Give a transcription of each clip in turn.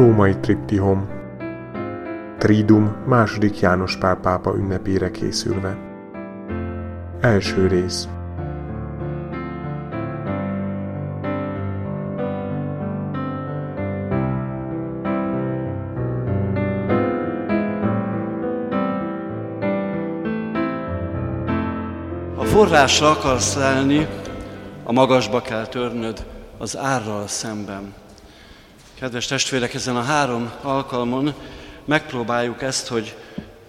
Római triptihom. Tridum második János Pál pápa ünnepére készülve. Első rész. Ha forrásra akarsz állni, a magasba kell törnöd az árral szemben. Kedves testvérek, ezen a három alkalmon megpróbáljuk ezt, hogy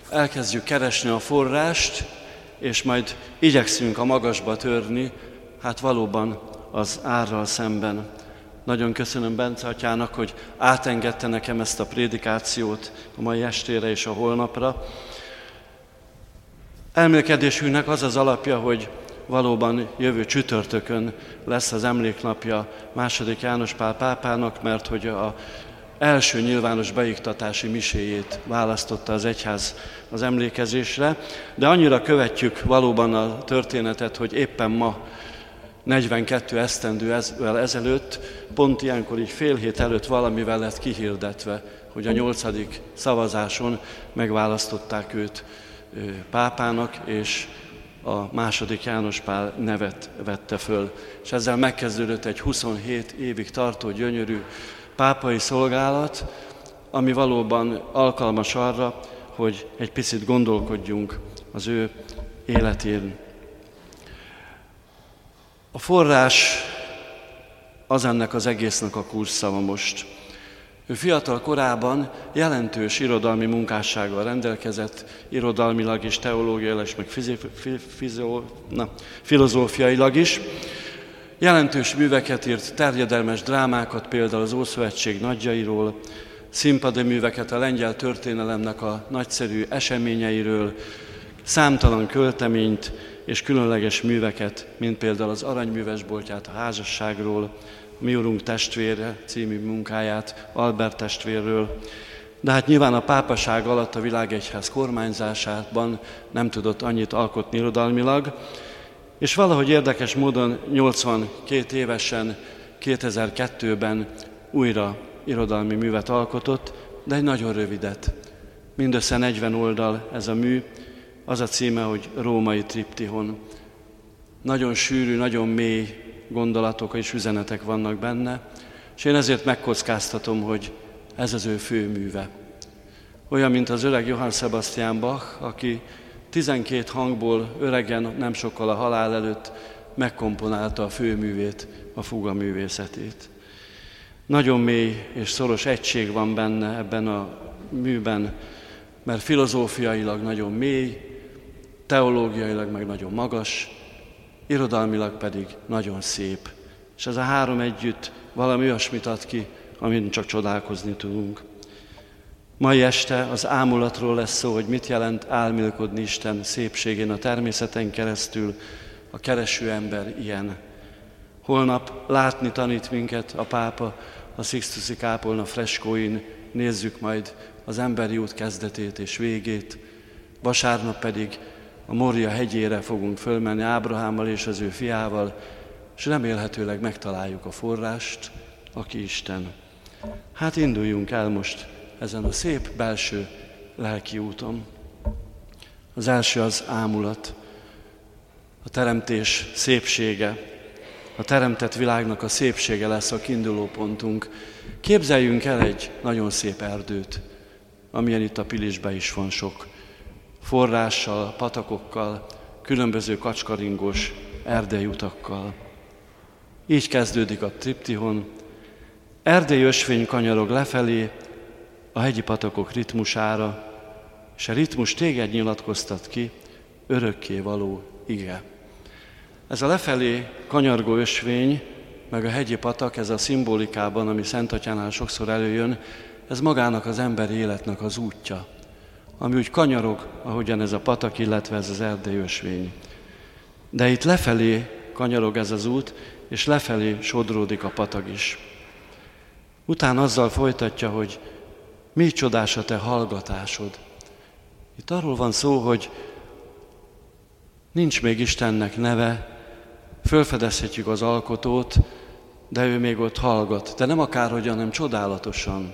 elkezdjük keresni a forrást, és majd igyekszünk a magasba törni, hát valóban az árral szemben. Nagyon köszönöm Bence atyának, hogy átengedte nekem ezt a prédikációt a mai estére és a holnapra. Elmélkedésünknek az az alapja, hogy valóban jövő csütörtökön lesz az emléknapja második János Pál pápának, mert hogy a első nyilvános beiktatási miséjét választotta az egyház az emlékezésre, de annyira követjük valóban a történetet, hogy éppen ma 42 esztendővel ezelőtt, pont ilyenkor így fél hét előtt valamivel lett kihirdetve, hogy a nyolcadik szavazáson megválasztották őt pápának, és a második János Pál nevet vette föl. És ezzel megkezdődött egy 27 évig tartó gyönyörű pápai szolgálat, ami valóban alkalmas arra, hogy egy picit gondolkodjunk az ő életén. A forrás az ennek az egésznek a kurszava most. Ő fiatal korában jelentős irodalmi munkássággal rendelkezett, irodalmilag is, teológiailag is, meg fizi, fizio, na, filozófiailag is. Jelentős műveket írt, terjedelmes drámákat, például az Ószövetség nagyjairól, színpadi műveket a lengyel történelemnek a nagyszerű eseményeiről, számtalan költeményt és különleges műveket, mint például az Aranyművesboltját a házasságról, mi Urunk testvére című munkáját Albert testvérről, de hát nyilván a pápaság alatt a világegyház kormányzásában nem tudott annyit alkotni irodalmilag, és valahogy érdekes módon 82 évesen, 2002-ben újra irodalmi művet alkotott, de egy nagyon rövidet. Mindössze 40 oldal ez a mű, az a címe, hogy Római Triptihon. Nagyon sűrű, nagyon mély gondolatok és üzenetek vannak benne, és én ezért megkockáztatom, hogy ez az ő főműve. Olyan, mint az öreg Johann Sebastian Bach, aki 12 hangból öregen, nem sokkal a halál előtt megkomponálta a főművét, a fuga művészetét. Nagyon mély és szoros egység van benne ebben a műben, mert filozófiailag nagyon mély, teológiailag meg nagyon magas, irodalmilag pedig nagyon szép. És ez a három együtt valami olyasmit ad ki, amin csak csodálkozni tudunk. Mai este az ámulatról lesz szó, hogy mit jelent álmélkodni Isten szépségén a természeten keresztül, a kereső ember ilyen. Holnap látni tanít minket a pápa a Sixtusi kápolna freskóin, nézzük majd az emberi út kezdetét és végét, vasárnap pedig a Moria hegyére fogunk fölmenni Ábrahámmal és az ő fiával, és remélhetőleg megtaláljuk a forrást, aki Isten. Hát induljunk el most ezen a szép belső lelki úton. Az első az ámulat, a teremtés szépsége, a teremtett világnak a szépsége lesz a kiinduló pontunk. Képzeljünk el egy nagyon szép erdőt, amilyen itt a Pilisbe is van sok forrással, patakokkal, különböző kacskaringos erdejutakkal. Így kezdődik a triptihon. Erdei ösvény kanyarog lefelé a hegyi patakok ritmusára, és a ritmus téged nyilatkoztat ki, örökké való ige. Ez a lefelé kanyargó ösvény, meg a hegyi patak, ez a szimbolikában, ami Szent Atyánál sokszor előjön, ez magának az emberi életnek az útja ami úgy kanyarog, ahogyan ez a patak, illetve ez az erdei ösvény. De itt lefelé kanyarog ez az út, és lefelé sodródik a patak is. Utána azzal folytatja, hogy mi csodás a te hallgatásod. Itt arról van szó, hogy nincs még Istennek neve, fölfedezhetjük az alkotót, de ő még ott hallgat. De nem akárhogyan, hanem csodálatosan.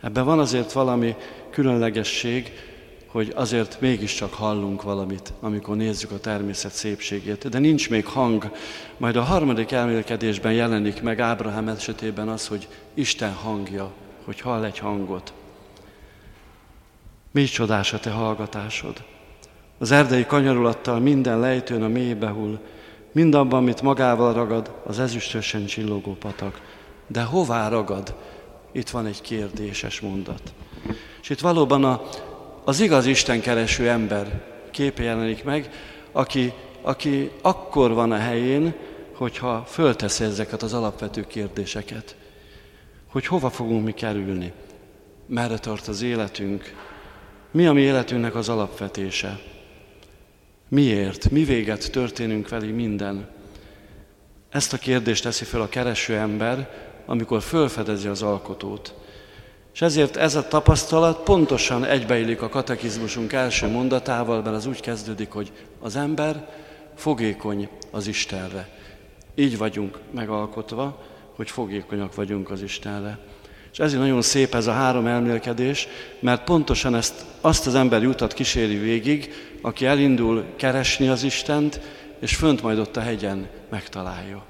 Ebben van azért valami különlegesség, hogy azért mégiscsak hallunk valamit, amikor nézzük a természet szépségét. De nincs még hang. Majd a harmadik elmélkedésben jelenik meg Ábrahám esetében az, hogy Isten hangja, hogy hall egy hangot. Mi csodás a te hallgatásod. Az erdei kanyarulattal minden lejtőn a mélybe hull, mind abban, amit magával ragad, az ezüstösen csillogó patak. De hová ragad? Itt van egy kérdéses mondat. És itt valóban a, az igaz Isten kereső ember képe jelenik meg, aki, aki akkor van a helyén, hogyha fölteszi ezeket az alapvető kérdéseket. Hogy hova fogunk mi kerülni? Merre tart az életünk? Mi a mi életünknek az alapvetése? Miért? Mi véget történünk velé minden? Ezt a kérdést teszi fel a kereső ember, amikor fölfedezi az alkotót. És ezért ez a tapasztalat pontosan egybeillik a katekizmusunk első mondatával, mert az úgy kezdődik, hogy az ember fogékony az Istenre. Így vagyunk megalkotva, hogy fogékonyak vagyunk az Istenre. És ezért nagyon szép ez a három elmélkedés, mert pontosan ezt azt az ember jutat kíséri végig, aki elindul keresni az Istent, és fönt majd ott a hegyen megtalálja.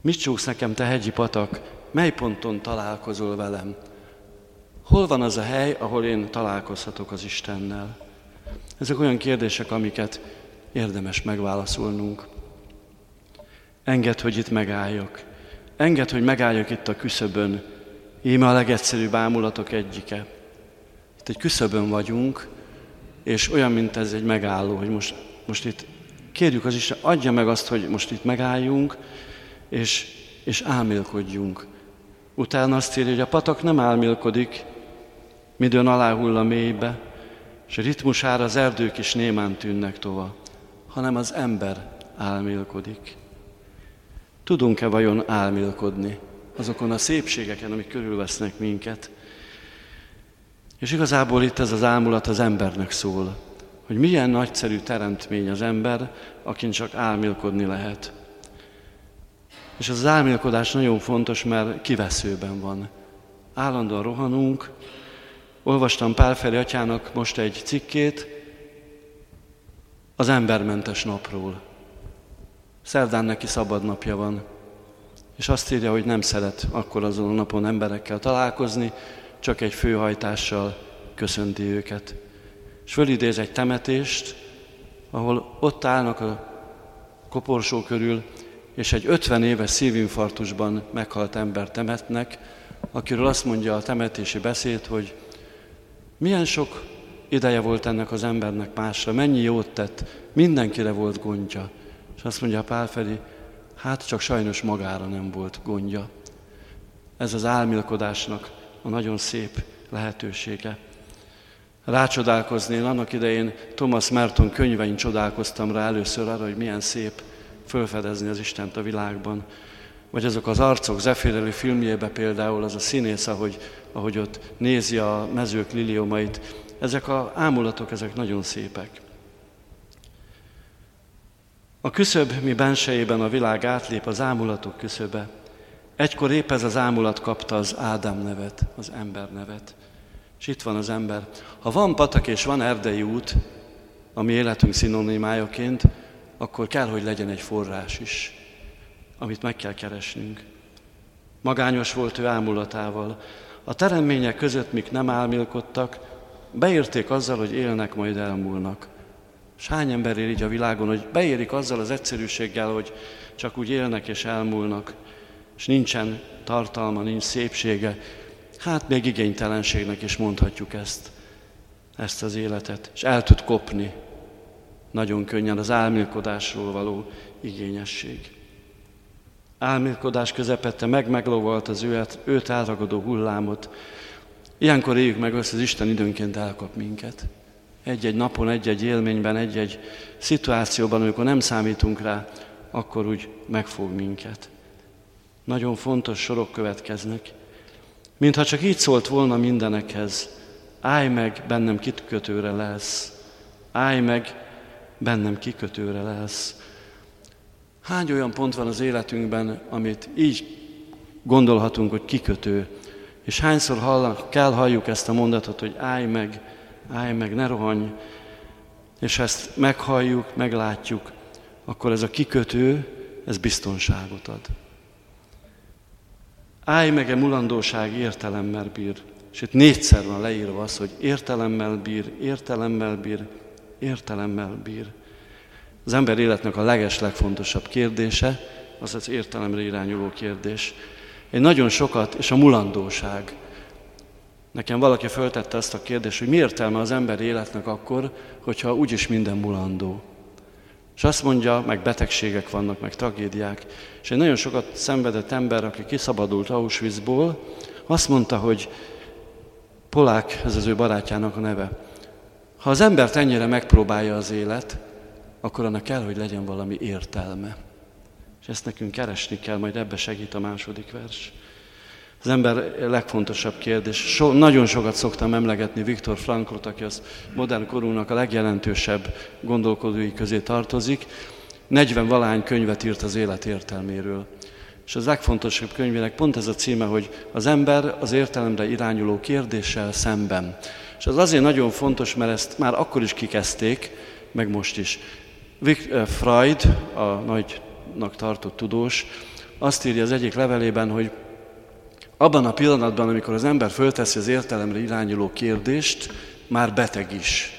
Mit csúsz nekem, te hegyi patak, mely ponton találkozol velem? Hol van az a hely, ahol én találkozhatok az Istennel? Ezek olyan kérdések, amiket érdemes megválaszolnunk. Engedd, hogy itt megálljak. Engedd, hogy megálljak itt a küszöbön. Íme a legegyszerűbb ámulatok egyike. Itt egy küszöbön vagyunk, és olyan, mint ez egy megálló, hogy most, most itt kérjük az Isten, adja meg azt, hogy most itt megálljunk, és, és álmélkodjunk. Utána azt írja, hogy a patak nem álmélkodik, midőn aláhull a mélybe, és a ritmusára az erdők is némán tűnnek tova, hanem az ember álmélkodik. Tudunk-e vajon álmélkodni azokon a szépségeken, amik körülvesznek minket? És igazából itt ez az ámulat az embernek szól, hogy milyen nagyszerű teremtmény az ember, akin csak álmélkodni lehet. És az álmélkodás nagyon fontos, mert kiveszőben van. Állandóan rohanunk. Olvastam Pálferi atyának most egy cikkét az embermentes napról. Szerdán neki szabad napja van, és azt írja, hogy nem szeret akkor azon a napon emberekkel találkozni, csak egy főhajtással köszönti őket. És fölidéz egy temetést, ahol ott állnak a koporsó körül, és egy 50 éves szívinfarktusban meghalt ember temetnek, akiről azt mondja a temetési beszéd, hogy milyen sok ideje volt ennek az embernek másra, mennyi jót tett, mindenkire volt gondja. És azt mondja Pál Feri, hát csak sajnos magára nem volt gondja. Ez az álmilkodásnak a nagyon szép lehetősége. Rácsodálkozni, én annak idején Thomas Merton könyvein csodálkoztam rá először arra, hogy milyen szép fölfedezni az Istent a világban. Vagy azok az arcok Zefirelő filmjébe például, az a színész, ahogy, ahogy ott nézi a mezők liliomait. Ezek a ámulatok, ezek nagyon szépek. A küszöb mi bensejében a világ átlép az ámulatok küszöbe. Egykor épp ez az ámulat kapta az Ádám nevet, az ember nevet. És itt van az ember. Ha van patak és van erdei út, ami életünk szinonimájaként, akkor kell, hogy legyen egy forrás is, amit meg kell keresnünk. Magányos volt ő ámulatával. A teremmények között, mik nem álmélkodtak, beérték azzal, hogy élnek, majd elmúlnak. És hány ember él így a világon, hogy beérik azzal az egyszerűséggel, hogy csak úgy élnek és elmúlnak, és nincsen tartalma, nincs szépsége. Hát még igénytelenségnek is mondhatjuk ezt, ezt az életet. És el tud kopni nagyon könnyen az álmélkodásról való igényesség. Álmélkodás közepette meg meglovalt az őt, őt elragadó hullámot. Ilyenkor éljük meg azt, az Isten időnként elkap minket. Egy-egy napon, egy-egy élményben, egy-egy szituációban, amikor nem számítunk rá, akkor úgy megfog minket. Nagyon fontos sorok következnek. Mintha csak így szólt volna mindenekhez, állj meg, bennem kitkötőre lesz. Állj meg, bennem kikötőre lesz. Hány olyan pont van az életünkben, amit így gondolhatunk, hogy kikötő, És hányszor hallnak, kell halljuk ezt a mondatot, hogy állj meg, állj meg, ne rohanj, és ezt meghalljuk, meglátjuk, akkor ez a kikötő, ez biztonságot ad. Állj meg-e mulandóság értelemmel bír. És itt négyszer van leírva az, hogy értelemmel bír, értelemmel bír, értelemmel bír. Az ember életnek a leges, legfontosabb kérdése, az az értelemre irányuló kérdés. Egy nagyon sokat, és a mulandóság. Nekem valaki föltette azt a kérdést, hogy mi értelme az ember életnek akkor, hogyha úgyis minden mulandó. És azt mondja, meg betegségek vannak, meg tragédiák. És egy nagyon sokat szenvedett ember, aki kiszabadult Auschwitzból, azt mondta, hogy Polák, ez az ő barátjának a neve, ha az embert ennyire megpróbálja az élet, akkor annak kell, hogy legyen valami értelme. És ezt nekünk keresni kell, majd ebbe segít a második vers. Az ember legfontosabb kérdés. So, nagyon sokat szoktam emlegetni Viktor Franklot, aki az modern korunknak a legjelentősebb gondolkodói közé tartozik. 40 valány könyvet írt az élet értelméről. És az legfontosabb könyvének pont ez a címe, hogy az ember az értelemre irányuló kérdéssel szemben. És az azért nagyon fontos, mert ezt már akkor is kikezdték, meg most is. Eh, Freud, a nagynak tartott tudós, azt írja az egyik levelében, hogy abban a pillanatban, amikor az ember fölteszi az értelemre irányuló kérdést, már beteg is.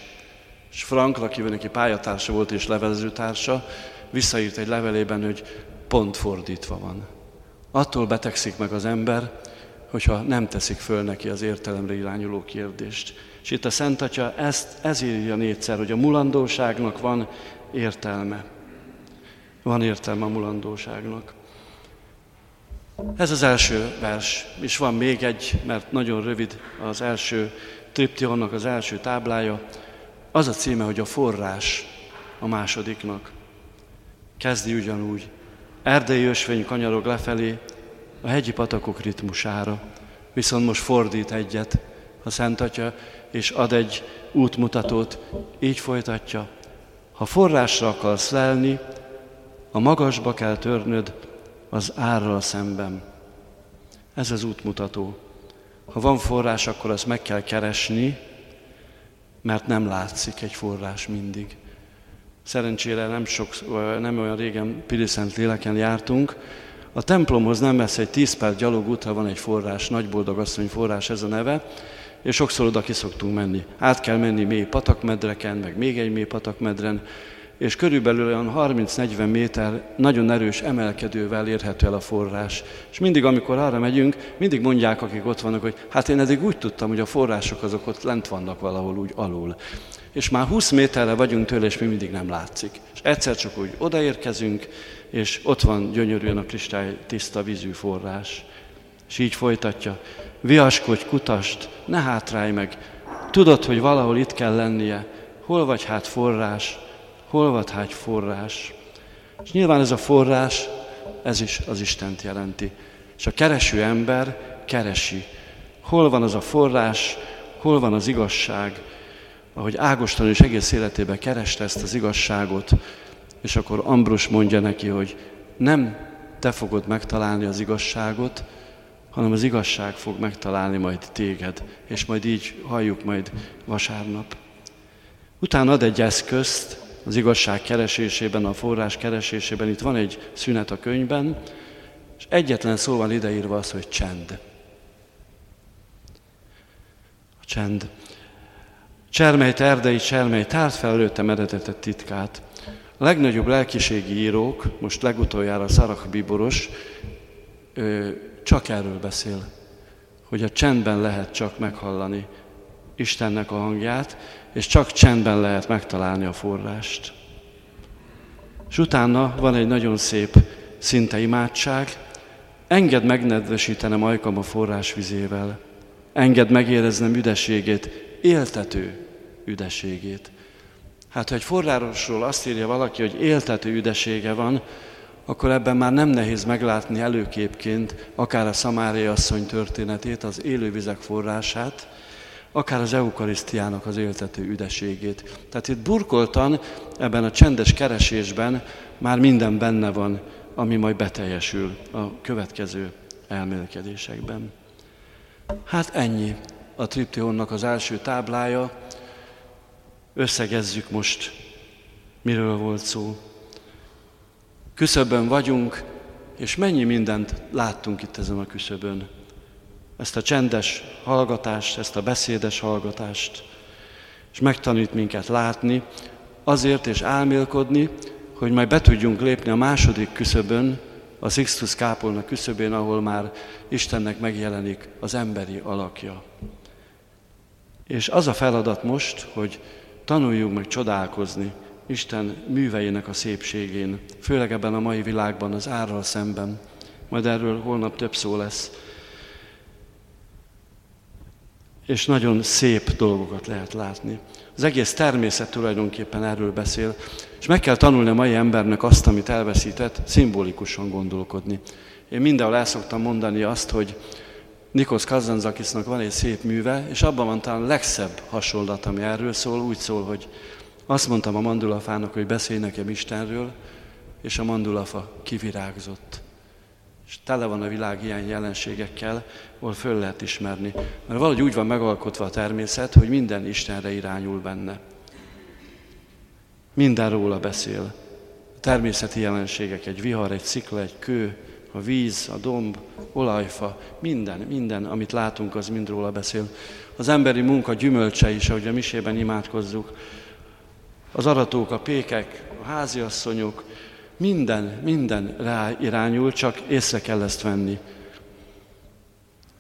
És Frank, aki neki pályatársa volt és levelezőtársa, visszaírt egy levelében, hogy pont fordítva van. Attól betegszik meg az ember, hogyha nem teszik föl neki az értelemre irányuló kérdést. És itt a Szent Atya ezt, ez írja négyszer, hogy a mulandóságnak van értelme. Van értelme a mulandóságnak. Ez az első vers, és van még egy, mert nagyon rövid az első triptionnak az első táblája. Az a címe, hogy a forrás a másodiknak. Kezdi ugyanúgy. Erdei ösvény kanyarog lefelé a hegyi patakok ritmusára, viszont most fordít egyet a Szent Atya, és ad egy útmutatót, így folytatja. Ha forrásra akarsz lelni, a magasba kell törnöd az árral szemben. Ez az útmutató. Ha van forrás, akkor azt meg kell keresni, mert nem látszik egy forrás mindig. Szerencsére nem, sok, nem olyan régen Piliszent léleken jártunk. A templomhoz nem messze egy tíz perc útra van egy forrás, Nagyboldog asszony forrás ez a neve, és sokszor oda ki szoktunk menni. Át kell menni mély patakmedreken, meg még egy mély patakmedren, és körülbelül olyan 30-40 méter nagyon erős emelkedővel érhető el a forrás. És mindig, amikor arra megyünk, mindig mondják, akik ott vannak, hogy hát én eddig úgy tudtam, hogy a források azok ott lent vannak valahol úgy alul. És már 20 méterre vagyunk tőle, és mi mindig nem látszik. És egyszer csak úgy odaérkezünk, és ott van gyönyörűen a kristály tiszta vízű forrás. És így folytatja, viaskodj, kutast, ne hátrálj meg, tudod, hogy valahol itt kell lennie, hol vagy hát forrás, hol vagy hát forrás. És nyilván ez a forrás, ez is az Istent jelenti. És a kereső ember keresi. Hol van az a forrás, hol van az igazság, ahogy Ágoston is egész életében kereste ezt az igazságot, és akkor Ambrus mondja neki, hogy nem te fogod megtalálni az igazságot, hanem az igazság fog megtalálni majd téged, és majd így halljuk majd vasárnap. Utána ad egy eszközt az igazság keresésében, a forrás keresésében. Itt van egy szünet a könyvben, és egyetlen szó van ideírva az, hogy csend. A csend. Csermely, terdei csermely, tárt fel előttem titkát. A legnagyobb lelkiségi írók, most legutoljára Szarach Bíboros, csak erről beszél, hogy a csendben lehet csak meghallani Istennek a hangját, és csak csendben lehet megtalálni a forrást. És utána van egy nagyon szép szinte imádság, engedd megnedvesítenem ajkam a forrás vizével, engedd megéreznem üdeségét, éltető üdeségét. Hát, ha egy forrásról azt írja valaki, hogy éltető üdesége van, akkor ebben már nem nehéz meglátni előképként akár a Szamária asszony történetét, az élővizek forrását, akár az eukarisztiának az éltető üdeségét. Tehát itt burkoltan, ebben a csendes keresésben már minden benne van, ami majd beteljesül a következő elmélkedésekben. Hát ennyi a triptyonnak az első táblája. Összegezzük most, miről volt szó. Küszöbön vagyunk, és mennyi mindent láttunk itt ezen a küszöbön. Ezt a csendes hallgatást, ezt a beszédes hallgatást, és megtanít minket látni, azért és álmélkodni, hogy majd be tudjunk lépni a második küszöbön, a Sixtus kápolna küszöbén, ahol már Istennek megjelenik az emberi alakja. És az a feladat most, hogy tanuljunk meg csodálkozni Isten műveinek a szépségén, főleg ebben a mai világban, az árral szemben. Majd erről holnap több szó lesz. És nagyon szép dolgokat lehet látni. Az egész természet tulajdonképpen erről beszél, és meg kell tanulni a mai embernek azt, amit elveszített, szimbolikusan gondolkodni. Én mindenhol el szoktam mondani azt, hogy Nikos Kazanzakisnak van egy szép műve, és abban van talán legszebb hasonlat, ami erről szól, úgy szól, hogy azt mondtam a mandulafának, hogy beszélj nekem Istenről, és a mandulafa kivirágzott. És tele van a világ ilyen jelenségekkel, ahol föl lehet ismerni. Mert valahogy úgy van megalkotva a természet, hogy minden Istenre irányul benne. Minden róla beszél. A természeti jelenségek, egy vihar, egy szikla, egy kő, a víz, a domb, olajfa, minden, minden, amit látunk, az mind róla beszél. Az emberi munka gyümölcse is, ahogy a misében imádkozzuk, az aratók, a pékek, a háziasszonyok, minden, minden rá irányul, csak észre kell ezt venni.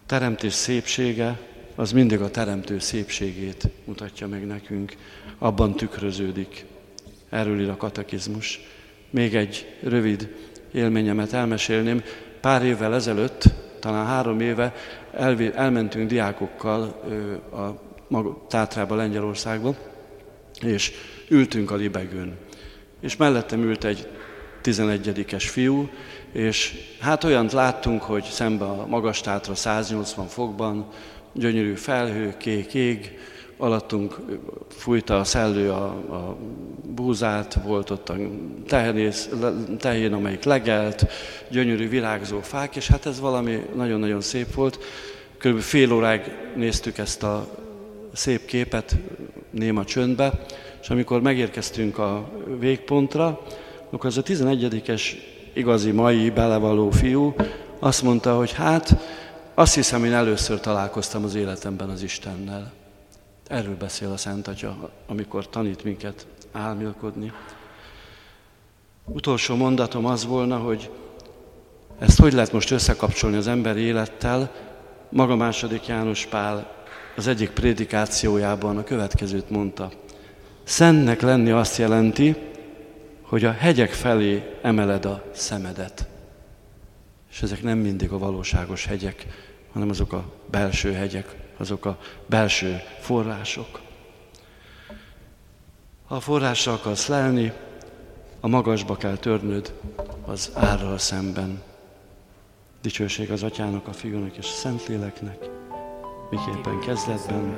Teremtés szépsége, az mindig a teremtő szépségét mutatja meg nekünk, abban tükröződik. Erről ír a katekizmus. Még egy rövid élményemet elmesélném. Pár évvel ezelőtt, talán három éve elmentünk diákokkal a Tátrába, Lengyelországba, és ültünk a libegőn. És mellettem ült egy 11-es fiú, és hát olyant láttunk, hogy szembe a magas tátra 180 fokban, gyönyörű felhő, kék ég, alattunk fújta a szellő a, a búzát, volt ott a tehenész, tehén, amelyik legelt, gyönyörű virágzó fák, és hát ez valami nagyon-nagyon szép volt. Körülbelül fél óráig néztük ezt a szép képet néma csöndbe, és amikor megérkeztünk a végpontra, akkor az a 11-es igazi mai belevaló fiú azt mondta, hogy hát azt hiszem, én először találkoztam az életemben az Istennel. Erről beszél a Szent Atya, amikor tanít minket álmélkodni. Utolsó mondatom az volna, hogy ezt hogy lehet most összekapcsolni az emberi élettel? Maga második János Pál az egyik prédikációjában a következőt mondta. Szentnek lenni azt jelenti, hogy a hegyek felé emeled a szemedet. És ezek nem mindig a valóságos hegyek, hanem azok a belső hegyek, azok a belső források. Ha a forrásra akarsz lelni, a magasba kell törnöd az árral szemben. Dicsőség az Atyának, a Fiúnak és a Szentléleknek, miképpen kezdetben,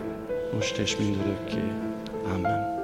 most és mindörökké. Amen.